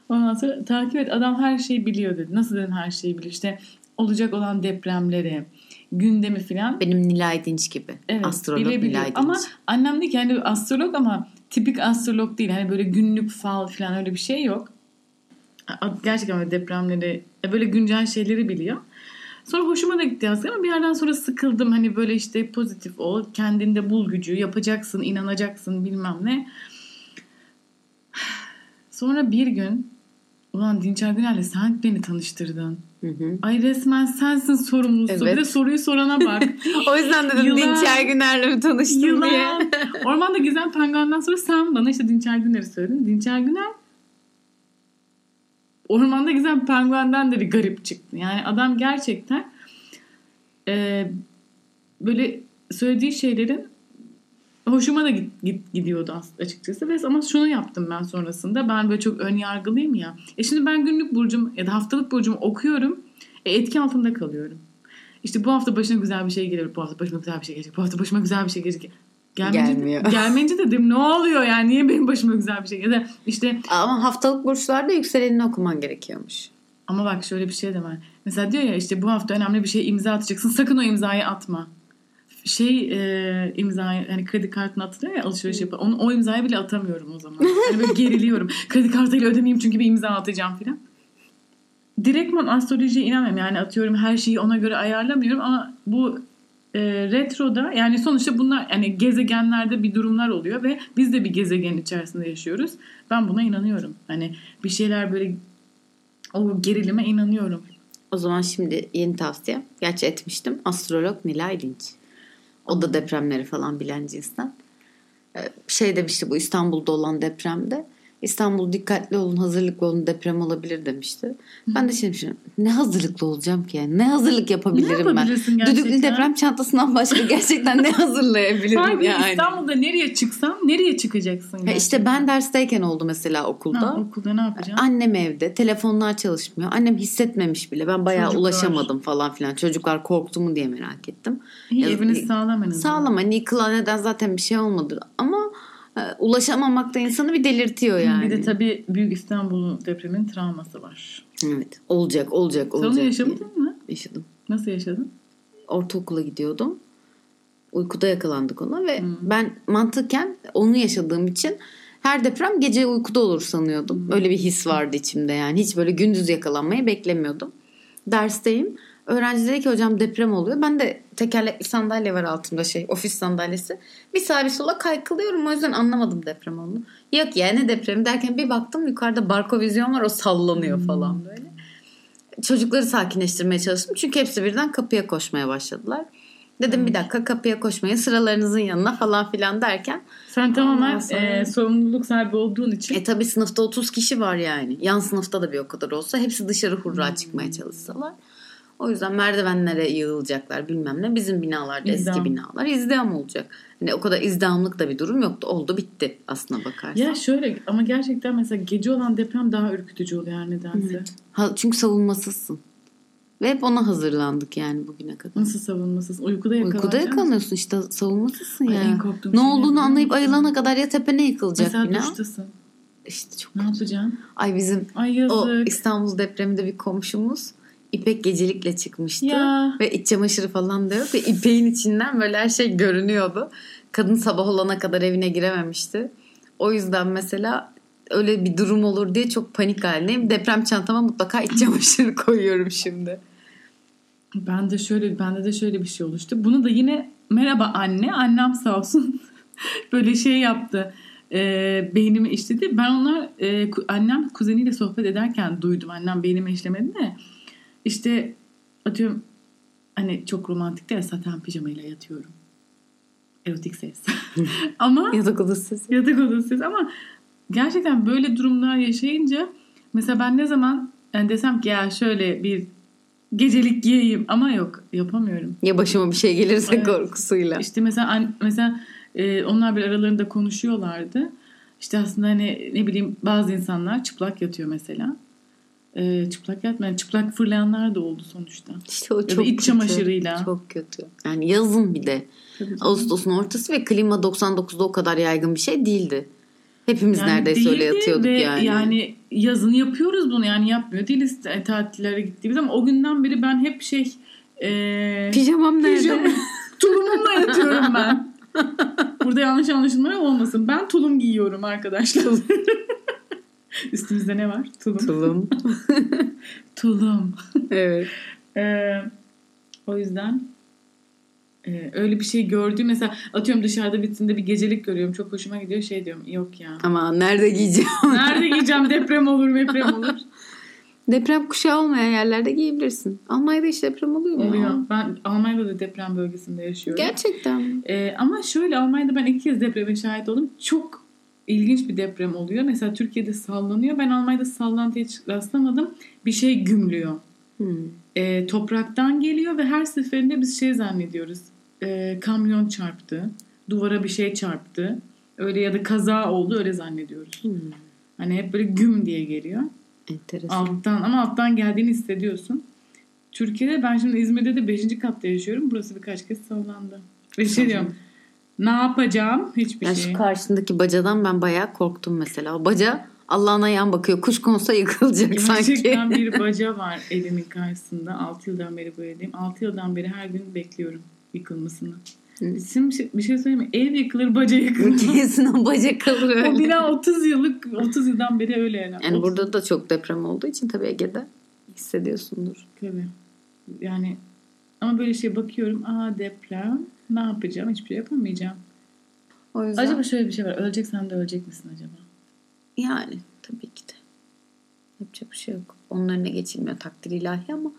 Ondan sonra takip et adam her şeyi biliyor dedi. Nasıl dedim her şeyi biliyor işte olacak olan depremleri gündemi filan. Benim Nilay Dinç gibi. Evet Astrolog. Nilay Dinç. Ama annem de kendi astrolog ama tipik astrolog değil. Hani böyle günlük fal falan öyle bir şey yok. Gerçekten böyle depremleri e, böyle güncel şeyleri biliyor. Sonra hoşuma da gitti aslında ama bir yerden sonra sıkıldım. Hani böyle işte pozitif ol, kendinde bul gücü, yapacaksın, inanacaksın bilmem ne. Sonra bir gün ulan Dinçer Güner'le sen beni tanıştırdın. Hı hı. Ay resmen sensin sorumlusu. Evet. Bir de soruyu sorana bak. O yüzden dedim Yılan. Dinçer Güner'le mi tanıştın diye. Yılan. Ormanda gezen penguenden sonra sen bana işte Dinçer Güner'i söyledin. Dinçer Güner ormanda gezen penguenden de bir garip çıktı. Yani adam gerçekten e, böyle söylediği şeylerin hoşuma da git, git- gidiyordu as- açıkçası. Ve ama şunu yaptım ben sonrasında. Ben böyle çok ön yargılıyım ya. E şimdi ben günlük burcum ya da haftalık burcumu okuyorum. E etki altında kalıyorum. İşte bu hafta başına güzel bir şey gelir. Bu hafta başıma güzel bir şey gelecek. Bu hafta başıma güzel bir şey gelecek. Gelmeyince, Gelmiyor. gelmeyince dedim ne oluyor yani niye benim başıma güzel bir şey ya da işte Ama haftalık burçlarda yükselenini okuman gerekiyormuş. ama bak şöyle bir şey de var. Mesela diyor ya işte bu hafta önemli bir şey imza atacaksın. Sakın o imzayı atma. Şey e, imzayı hani kredi kartına atılıyor ya alışveriş yapar. Onu, o imzayı bile atamıyorum o zaman. Hani böyle geriliyorum. kredi kartıyla ödemeyeyim çünkü bir imza atacağım filan. Direktman astrolojiye inanmıyorum. Yani atıyorum her şeyi ona göre ayarlamıyorum ama bu e, retroda yani sonuçta bunlar yani gezegenlerde bir durumlar oluyor ve biz de bir gezegen içerisinde yaşıyoruz. Ben buna inanıyorum. Hani bir şeyler böyle o gerilime inanıyorum. O zaman şimdi yeni tavsiye. Gerçi etmiştim. Astrolog Nilay Dinç. O da depremleri falan bilen cinsten. Ee, Şey demişti bu İstanbul'da olan depremde. İstanbul dikkatli olun, hazırlıklı olun deprem olabilir demişti. Ben de şimdi düşünüyorum. Ne hazırlıklı olacağım ki yani? Ne hazırlık yapabilirim ben? yapabilirsin gerçekten? Düdüklü deprem çantasından başka gerçekten ne hazırlayabilirim Sanki yani? İstanbul'da nereye çıksam nereye çıkacaksın? Yani? İşte ben dersteyken oldu mesela okulda. Ha, okulda ne yapacaksın? Annem evde. Telefonlar çalışmıyor. Annem hissetmemiş bile. Ben bayağı Çocuklar. ulaşamadım falan filan. Çocuklar korktu mu diye merak ettim. İyi, Ya- eviniz sağlam en azından. Sağlam hani yıkılan neden zaten bir şey olmadı. Ama ulaşamamak da insanı bir delirtiyor yani. Bir de tabii Büyük İstanbul depremin travması var. Evet. Olacak, olacak, Sen olacak. onu diye. yaşamadın mı? Yaşadım. Nasıl yaşadın? Ortaokula gidiyordum. Uykuda yakalandık ona ve ben mantıken onu yaşadığım için her deprem gece uykuda olur sanıyordum. Öyle bir his vardı içimde yani. Hiç böyle gündüz yakalanmayı beklemiyordum. Dersteyim. Öğrenci dedi ki hocam deprem oluyor. Ben de tekerlekli sandalye var altımda şey ofis sandalyesi. Bir sağa bir sola kaykılıyorum o yüzden anlamadım deprem olduğunu. Yok ya ne depremi derken bir baktım yukarıda barkovizyon var o sallanıyor falan böyle. Çocukları sakinleştirmeye çalıştım. Çünkü hepsi birden kapıya koşmaya başladılar. Dedim bir dakika kapıya koşmayın sıralarınızın yanına falan filan derken. Sen tamamen sonra- e, sorumluluk sahibi olduğun için E tabi sınıfta 30 kişi var yani. Yan sınıfta da bir o kadar olsa hepsi dışarı hurra çıkmaya çalışsalar. O yüzden merdivenlere yığılacaklar bilmem ne. Bizim binalarda İzdiham. eski binalar izdiham olacak. Hani o kadar izdihamlık da bir durum yoktu. Oldu bitti aslına bakarsan. ya şöyle ama gerçekten mesela gece olan deprem daha ürkütücü oluyor her nedense. Ha, çünkü savunmasızsın. Ve hep ona hazırlandık yani bugüne kadar. Nasıl savunmasız? Uykuda yakalanacaksın. Uykuda yakalanıyorsun işte savunmasızsın Ay, ya. en korktuğum Ne şey olduğunu anlayıp ayılana kadar ya tepene yıkılacak Mesela bina. duştasın. İşte çok Ne yapacaksın? Ay bizim Ay yazık. o İstanbul depreminde bir komşumuz İpek gecelikle çıkmıştı. Ya. Ve iç çamaşırı falan da yok. Ve ipeğin içinden böyle her şey görünüyordu. Kadın sabah olana kadar evine girememişti. O yüzden mesela öyle bir durum olur diye çok panik halindeyim. Deprem çantama mutlaka iç çamaşırı koyuyorum şimdi. Ben de şöyle bende de şöyle bir şey oluştu. Bunu da yine merhaba anne. Annem sağ olsun. böyle şey yaptı. E, beynimi işledi. Ben onlar e, annem kuzeniyle sohbet ederken duydum. Annem beynimi işlemedi de. İşte atıyorum hani çok romantik de saten pijamayla yatıyorum. Erotik ses. Ama Yatak odası. yatak odası ses ama gerçekten böyle durumlar yaşayınca mesela ben ne zaman yani desem ki ya şöyle bir gecelik giyeyim ama yok yapamıyorum. Ya başıma bir şey gelirse Evet. korkusuyla. İşte mesela mesela e, onlar bir aralarında konuşuyorlardı. İşte aslında hani ne bileyim bazı insanlar çıplak yatıyor mesela. E, çıplak yatmayan, çıplak fırlayanlar da oldu sonuçta. İşte o da çok iç kötü. çamaşırıyla. Çok kötü. Yani yazın bir de. Ağustos'un ortası ve klima 99'da o kadar yaygın bir şey değildi. Hepimiz Yani neredeyse öyle yatıyorduk ve yani. Yani yazın yapıyoruz bunu yani yapmıyor değiliz e, tatillere gittiğimiz ama o günden beri ben hep şey e, Pijamam nerede? tulumumla yatıyorum ben. Burada yanlış anlaşılmalar olmasın. Ben tulum giyiyorum arkadaşlar. Üstümüzde ne var? Tulum. Tulum. Tulum. evet. Ee, o yüzden e, öyle bir şey gördüğüm mesela atıyorum dışarıda bittiğinde bir gecelik görüyorum. Çok hoşuma gidiyor. Şey diyorum yok ya. Ama nerede giyeceğim? Nerede giyeceğim deprem olur deprem olur. Deprem kuşağı olmayan yerlerde giyebilirsin. Almanya'da hiç deprem oluyor mu? Oluyor. Ben Almanya'da da deprem bölgesinde yaşıyorum. Gerçekten mi? Ee, ama şöyle Almanya'da ben iki kez depreme şahit oldum. Çok ilginç bir deprem oluyor. Mesela Türkiye'de sallanıyor. Ben Almanya'da sallantıya hiç rastlamadım. Bir şey gümlüyor. Hmm. Ee, topraktan geliyor ve her seferinde biz şey zannediyoruz. Ee, kamyon çarptı. Duvara bir şey çarptı. Öyle ya da kaza oldu öyle zannediyoruz. Hmm. Hani hep böyle güm diye geliyor. Enteresan. Alttan ama alttan geldiğini hissediyorsun. Türkiye'de ben şimdi İzmir'de de 5. katta yaşıyorum. Burası birkaç kez sallandı. Ve şey diyorum. Ne yapacağım? Hiçbir Yani şey. şu karşındaki bacadan ben bayağı korktum mesela. O baca Allah'ın ayağın bakıyor. Kuş konsa yıkılacak sanki. Gerçekten bir baca var evimin karşısında. 6 yıldan beri bu evdeyim. 6 yıldan beri her gün bekliyorum yıkılmasını. Şimdi bir şey, bir şey söyleyeyim mi? Ev yıkılır, baca yıkılmaz. Kesin o baca kalır öyle. o bina 30 yıllık, 30 yıldan beri öyle yani. Yani 30 burada da çok deprem olduğu için tabii Ege'de hissediyorsundur. Tabii. Yani ama böyle şey bakıyorum. Aa deprem. Ne yapacağım? Hiçbir şey yapamayacağım. O yüzden Acaba şöyle bir şey var. Öleceksen de ölecek misin acaba? yani tabii ki de. Yapacak bir şey yok. Onun önüne geçilmiyor takdir ilahi ama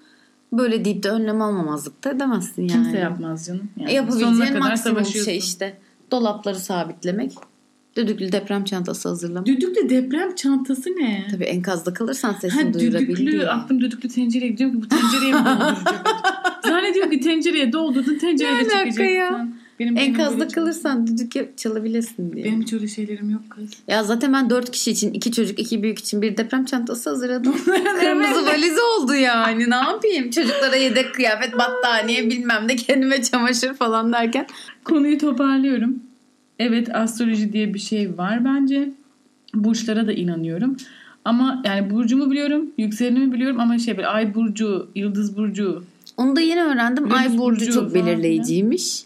böyle deyip de önlem almamazlık da edemezsin yani. Kimse yapmaz canım. Yani E, Yapabileceğin maksimum şey işte dolapları sabitlemek, düdüklü deprem çantası hazırlamak. Düdüklü deprem çantası ne? Tabii enkazda kalırsan sesini Ha duyurabil düdüklü, aklım düdüklü tencereye gidiyor ki bu tencereye mi dolduracak? Zannediyorum ki tencereye doldurdun tencereye de Ne alaka çekeceksin. ya? Benim, Enkazda kalırsan düdük çalabilirsin diye. Benim hiç öyle şeylerim yok kız. Ya zaten ben dört kişi için, iki çocuk, iki büyük için bir deprem çantası hazırladım. Kırmızı valiz oldu yani. Ne yapayım? Çocuklara yedek kıyafet, battaniye bilmem ne kendime çamaşır falan derken. Konuyu toparlıyorum. Evet astroloji diye bir şey var bence. Burçlara da inanıyorum. Ama yani burcumu biliyorum, yükselenimi biliyorum ama şey böyle ay burcu, yıldız burcu. Onu da yeni öğrendim. Venüs Ay burcu burcu çok belirleyiciymiş.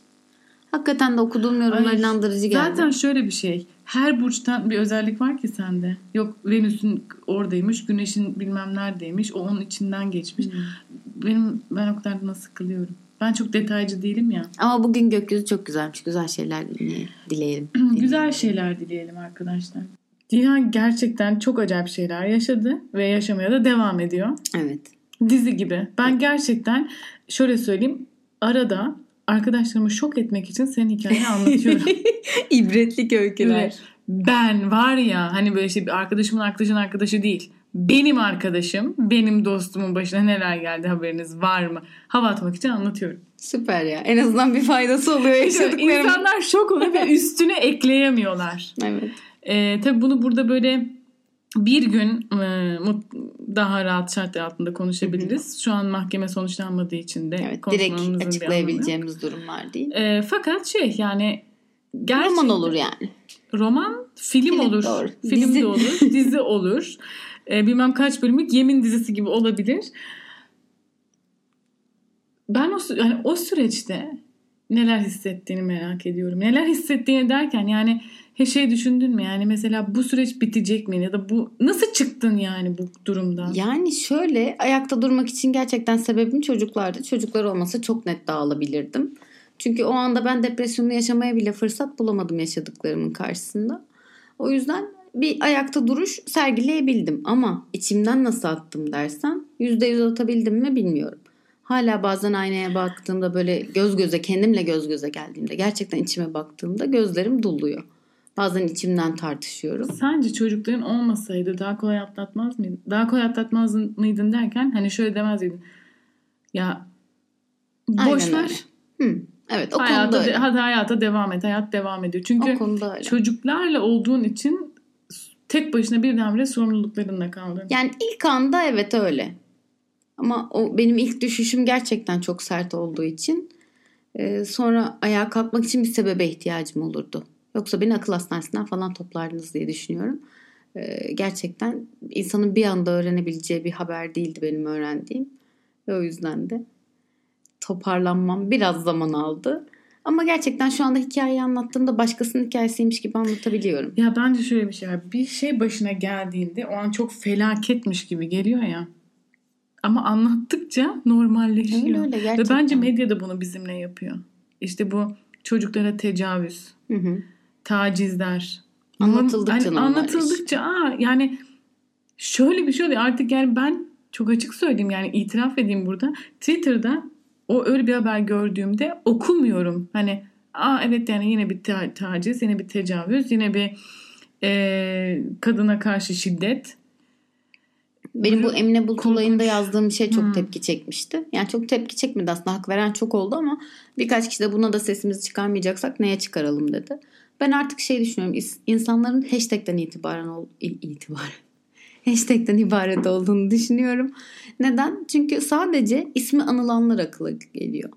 Hakikaten de okuduğum yorumlar Ay, inandırıcı geldi. Zaten şöyle bir şey. Her burçtan bir özellik var ki sende. Yok Venüs'ün oradaymış, Güneş'in bilmem neredeymiş. O onun içinden geçmiş. Hmm. Benim ben o kadar da sıkılıyorum. Ben çok detaycı değilim ya. Ama bugün gökyüzü çok güzelmiş. Güzel şeyler dinle- dileyelim. Güzel şeyler dileyelim arkadaşlar. Cihan gerçekten çok acayip şeyler yaşadı ve yaşamaya da devam ediyor. Evet. Dizi gibi. Ben gerçekten şöyle söyleyeyim. Arada arkadaşlarımı şok etmek için senin hikayeni anlatıyorum. İbretlik Böyle ben var ya hani böyle şey bir arkadaşımın arkadaşının arkadaşı değil. Benim arkadaşım, benim dostumun başına neler geldi haberiniz var mı? Hava atmak için anlatıyorum. Süper ya. En azından bir faydası oluyor yaşadıklarımın. İnsanlar şok oluyor ve üstüne ekleyemiyorlar. Evet. Ee, tabii bunu burada böyle bir gün e, daha rahat şartlar altında konuşabiliriz. Şu an mahkeme sonuçlanmadığı için de evet, direkt açıklayabileceğimiz durumlar değil. E, fakat şey yani gerçekten, roman olur yani. Roman, film, film olur. Doğru. Film dizi. de olur, dizi olur. E, bilmem kaç bölümlük yemin dizisi gibi olabilir. Ben o yani o süreçte neler hissettiğini merak ediyorum. Neler hissettiğini derken yani he şey düşündün mü yani mesela bu süreç bitecek mi ya da bu nasıl çıktın yani bu durumdan? Yani şöyle ayakta durmak için gerçekten sebebim çocuklardı. Çocuklar olmasa çok net dağılabilirdim. Çünkü o anda ben depresyonu yaşamaya bile fırsat bulamadım yaşadıklarımın karşısında. O yüzden bir ayakta duruş sergileyebildim ama içimden nasıl attım dersen %100 atabildim mi bilmiyorum. Hala bazen aynaya baktığımda böyle göz göze kendimle göz göze geldiğimde gerçekten içime baktığımda gözlerim doluyor. Bazen içimden tartışıyorum. Sence çocukların olmasaydı daha kolay atlatmaz mıydın? Daha kolay atlatmaz mıydın derken hani şöyle demez miydin? Ya boş ver. Hı. Evet o hayata, konuda öyle. Hadi hayata devam et. Hayat devam ediyor. Çünkü çocuklarla olduğun için tek başına birdenbire sorumluluklarınla kaldın. Yani ilk anda evet öyle. Ama o benim ilk düşüşüm gerçekten çok sert olduğu için e, sonra ayağa kalkmak için bir sebebe ihtiyacım olurdu. Yoksa beni akıl hastanesinden falan toplardınız diye düşünüyorum. E, gerçekten insanın bir anda öğrenebileceği bir haber değildi benim öğrendiğim. Ve o yüzden de toparlanmam biraz zaman aldı. Ama gerçekten şu anda hikayeyi anlattığımda başkasının hikayesiymiş gibi anlatabiliyorum. Ya bence şöyle bir şey var. Bir şey başına geldiğinde o an çok felaketmiş gibi geliyor ya. Ama anlattıkça normalleşiyor. Öyle öyle, gerçekten. Ve bence medya da bunu bizimle yapıyor. İşte bu çocuklara tecavüz, hı hı. tacizler. Anlatıldıkça hani Anlatıldıkça aa, yani şöyle bir şey oluyor artık yani ben çok açık söyleyeyim yani itiraf edeyim burada. Twitter'da o öyle bir haber gördüğümde okumuyorum. Hani aa evet yani yine bir ta- taciz, yine bir tecavüz, yine bir e, kadına karşı şiddet. Benim bu Emine Bulut olayında yazdığım şey çok hmm. tepki çekmişti. Yani çok tepki çekmedi aslında hak veren çok oldu ama birkaç kişi de buna da sesimizi çıkarmayacaksak neye çıkaralım dedi. Ben artık şey düşünüyorum insanların hashtag'ten itibaren ol, itibaren hashtag'ten ibaret olduğunu düşünüyorum. Neden? Çünkü sadece ismi anılanlar akıla geliyor.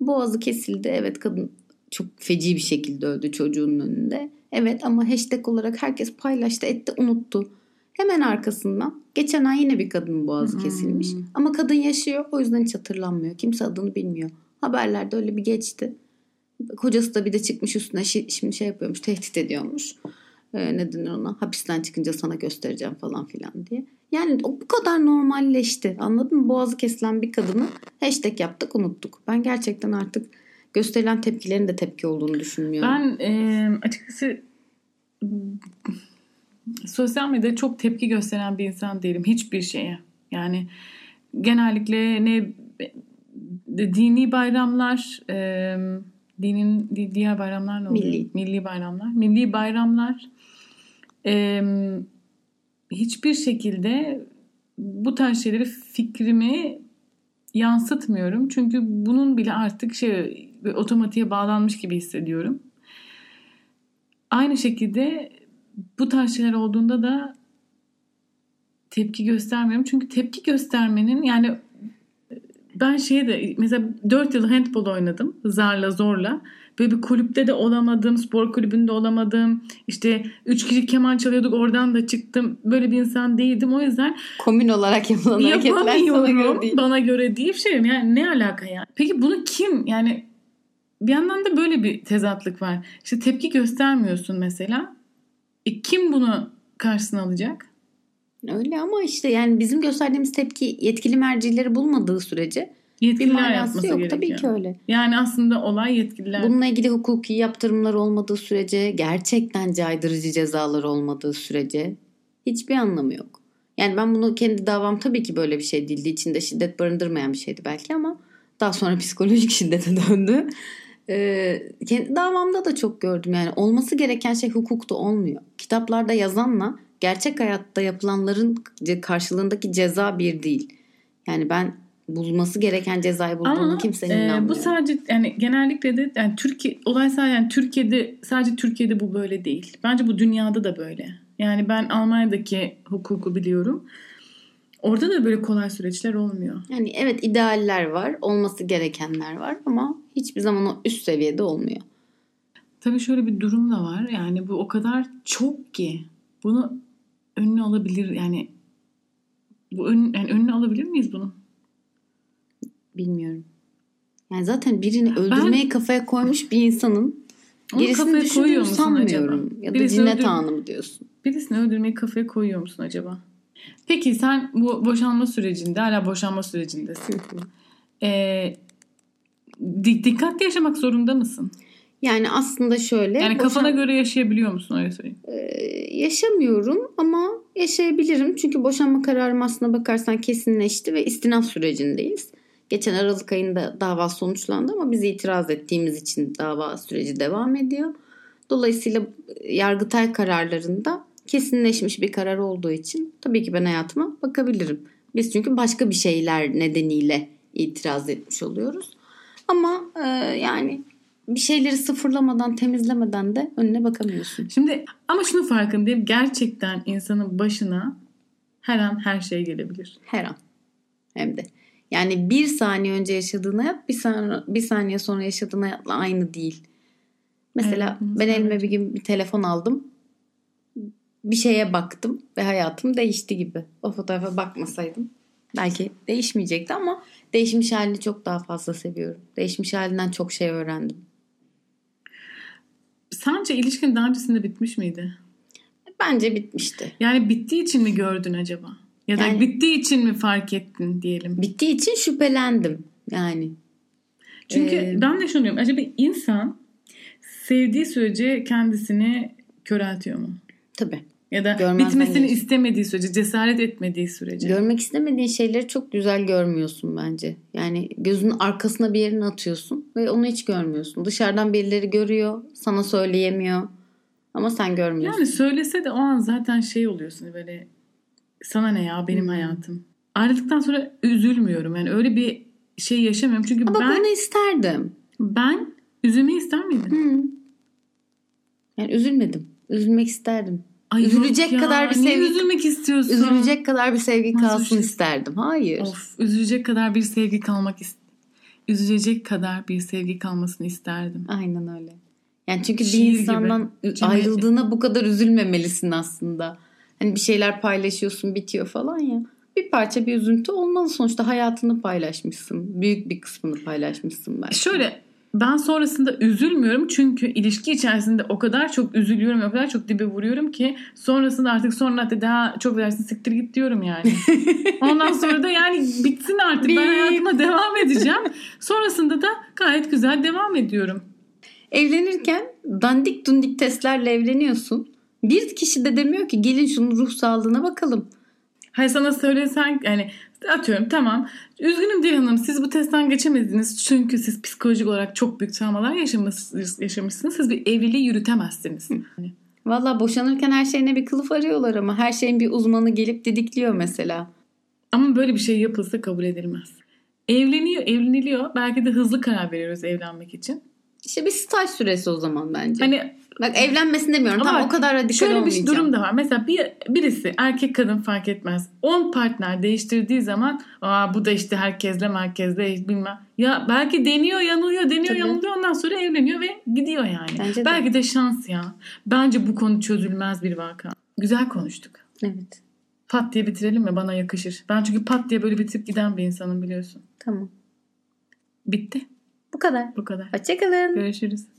Boğazı kesildi. Evet kadın çok feci bir şekilde öldü çocuğunun önünde. Evet ama hashtag olarak herkes paylaştı etti unuttu. Hemen arkasından geçen ay yine bir kadının boğazı kesilmiş. Hmm. Ama kadın yaşıyor o yüzden hiç hatırlanmıyor. Kimse adını bilmiyor. Haberlerde öyle bir geçti. Kocası da bir de çıkmış üstüne şimdi şey yapıyormuş tehdit ediyormuş e, ne denir ona hapisten çıkınca sana göstereceğim falan filan diye. Yani o bu kadar normalleşti anladın mı? Boğazı kesilen bir kadını hashtag yaptık unuttuk. Ben gerçekten artık gösterilen tepkilerin de tepki olduğunu düşünmüyorum. Ben e, açıkçası sosyal medyada çok tepki gösteren bir insan değilim hiçbir şeye. Yani genellikle ne dini bayramlar, e, dinin diğer bayramlar ne oluyor? Milli. Milli bayramlar. Milli bayramlar e, hiçbir şekilde bu tarz şeyleri fikrimi yansıtmıyorum. Çünkü bunun bile artık şey otomatiğe bağlanmış gibi hissediyorum. Aynı şekilde bu tarz şeyler olduğunda da tepki göstermiyorum. Çünkü tepki göstermenin yani ben şeye de mesela 4 yıl handball oynadım zarla zorla. Böyle bir kulüpte de olamadım, spor kulübünde olamadım. İşte üç kişi keman çalıyorduk oradan da çıktım. Böyle bir insan değildim. O yüzden komün olarak yapılan hareketler sana göre değil. Bana göre değil. Şey yani ne alaka yani? Peki bunu kim yani bir yandan da böyle bir tezatlık var. İşte tepki göstermiyorsun mesela. E kim bunu karşısına alacak? Öyle ama işte yani bizim gösterdiğimiz tepki yetkili mercileri bulmadığı sürece yetkililer bir yapması yok. Gerekiyor. Tabii ki öyle. Yani aslında olay yetkililer. Bununla ilgili hukuki yaptırımlar olmadığı sürece, gerçekten caydırıcı cezalar olmadığı sürece hiçbir anlamı yok. Yani ben bunu kendi davam tabii ki böyle bir şey değildi. İçinde şiddet barındırmayan bir şeydi belki ama daha sonra psikolojik şiddete döndü. Ee, kendi davamda da çok gördüm yani olması gereken şey hukukta olmuyor. Kitaplarda yazanla gerçek hayatta yapılanların karşılığındaki ceza bir değil. Yani ben bulması gereken cezayı bulduğunu kimsenin e, inanmıyor. bu sadece yani genellikle de yani Türkiye olay sadece yani Türkiye'de sadece Türkiye'de bu böyle değil. Bence bu dünyada da böyle. Yani ben Almanya'daki hukuku biliyorum. Orada da böyle kolay süreçler olmuyor. Yani evet idealler var, olması gerekenler var ama hiçbir zaman o üst seviyede olmuyor. Tabii şöyle bir durum da var. Yani bu o kadar çok ki bunu önüne alabilir yani bu ön, yani önüne alabilir miyiz bunun? Bilmiyorum. Yani zaten birini öldürmeyi kafaya koymuş bir insanın kafaya düşündüğünü sanmıyorum. acaba? Ya da Birisi cinnet öldür- anı mı diyorsun? Birisini öldürmeyi kafaya koyuyor musun acaba? Peki sen bu boşanma sürecinde hala boşanma sürecindesin. Ee, di- dikkatli yaşamak zorunda mısın? Yani aslında şöyle. Yani kafana boşan- göre yaşayabiliyor musun öyle söyleyeyim. Ee, yaşamıyorum ama yaşayabilirim. Çünkü boşanma kararım aslına bakarsan kesinleşti ve istinaf sürecindeyiz. Geçen Aralık ayında dava sonuçlandı ama biz itiraz ettiğimiz için dava süreci devam ediyor. Dolayısıyla Yargıtay kararlarında kesinleşmiş bir karar olduğu için tabii ki ben hayatıma bakabilirim. Biz çünkü başka bir şeyler nedeniyle itiraz etmiş oluyoruz. Ama e, yani bir şeyleri sıfırlamadan, temizlemeden de önüne bakamıyorsun. Şimdi ama şunu farkındayım. Gerçekten insanın başına her an her şey gelebilir. Her an. Hem de. Yani bir saniye önce yaşadığın hayat bir saniye, bir saniye sonra yaşadığın hayatla aynı değil. Mesela Evet, ben elime bir gün bir telefon aldım. Bir şeye baktım ve hayatım değişti gibi. O fotoğrafa bakmasaydım belki değişmeyecekti ama değişmiş halini çok daha fazla seviyorum. Değişmiş halinden çok şey öğrendim. Sence ilişkin daha öncesinde bitmiş miydi? Bence bitmişti. Yani bittiği için mi gördün acaba? Ya da Yani- bittiği için mi fark ettin diyelim? Bittiği için şüphelendim. Yani Çünkü Ee, ben de şunu diyorum. Acaba insan sevdiği sürece kendisini köreltiyor mu? tabii. Ya da Görmezden bitmesini geç. istemediği sürece, cesaret etmediği sürece. Görmek istemediğin şeyleri çok güzel görmüyorsun bence. Yani gözünün arkasına bir yerini atıyorsun ve onu hiç görmüyorsun. Dışarıdan birileri görüyor, sana söyleyemiyor. Ama sen görmüyorsun. yani söylese de o an zaten şey oluyorsun böyle sana ne ya benim Hmm. hayatım. Ayrıldıktan sonra üzülmüyorum. Yani öyle bir şey yaşamıyorum. Çünkü Ama ben onu isterdim. ben üzülmeyi ister miydim? Hı. Yani üzülmedim. Üzülmek isterdim. Ay Üzülecek ya, kadar bir sevgi- üzülmek istiyorsun? Üzülecek kadar bir sevgi kalsın şey? isterdim. Hayır. Of, üzülecek kadar bir sevgi kalmak ist üzülecek kadar bir sevgi kalmasını isterdim. Aynen öyle. Yani çünkü Şiir bir gibi. insandan Cimri- ayrıldığına bu kadar üzülmemelisin aslında. Hani bir şeyler paylaşıyorsun bitiyor falan ya. Bir parça bir üzüntü olmalı sonuçta hayatını paylaşmışsın. Büyük bir kısmını paylaşmışsın belki. Şöyle ben sonrasında üzülmüyorum çünkü ilişki içerisinde o kadar çok üzülüyorum o kadar çok dibe vuruyorum ki sonrasında artık sonra da daha çok versin siktir git diyorum yani. Ondan sonra da yani bitsin artık ben hayatıma devam edeceğim. Sonrasında da gayet güzel devam ediyorum. Evlenirken dandik dundik testlerle evleniyorsun. Bir kişi de demiyor ki gelin şunun ruh sağlığına bakalım. Hayır sana söylesen yani atıyorum tamam üzgünüm diye hanım siz bu testten geçemediniz çünkü siz psikolojik olarak çok büyük travmalar yaşamış, yaşamışsınız. Siz bir evliliği yürütemezsiniz. Hani Valla boşanırken her şeyine bir kılıf arıyorlar ama her şeyin bir uzmanı gelip didikliyor mesela. Ama böyle bir şey yapılsa kabul edilmez. Evleniyor, evleniliyor. Belki de hızlı karar veriyoruz evlenmek için. İşte bir staj süresi o zaman bence. Hani Bak evlenmesin demiyorum. Ama Tam o kadar radikal şöyle bir durum da var. Mesela bir birisi erkek kadın fark etmez. 10 partner değiştirdiği zaman aa bu da işte herkesle merkezle bilmem. Ya belki deniyor, yanılıyor, deniyor, Tabii. yanılıyor. Ondan sonra evleniyor ve gidiyor yani. Bence de. belki de şans ya. Bence bu konu çözülmez bir vaka. Güzel konuştuk. Evet. Pat diye bitirelim mi? Bana yakışır. Ben çünkü pat diye böyle bitirip giden bir insanım biliyorsun. Tamam. Bitti. Bu kadar. Bu kadar. Hoşçakalın. Görüşürüz.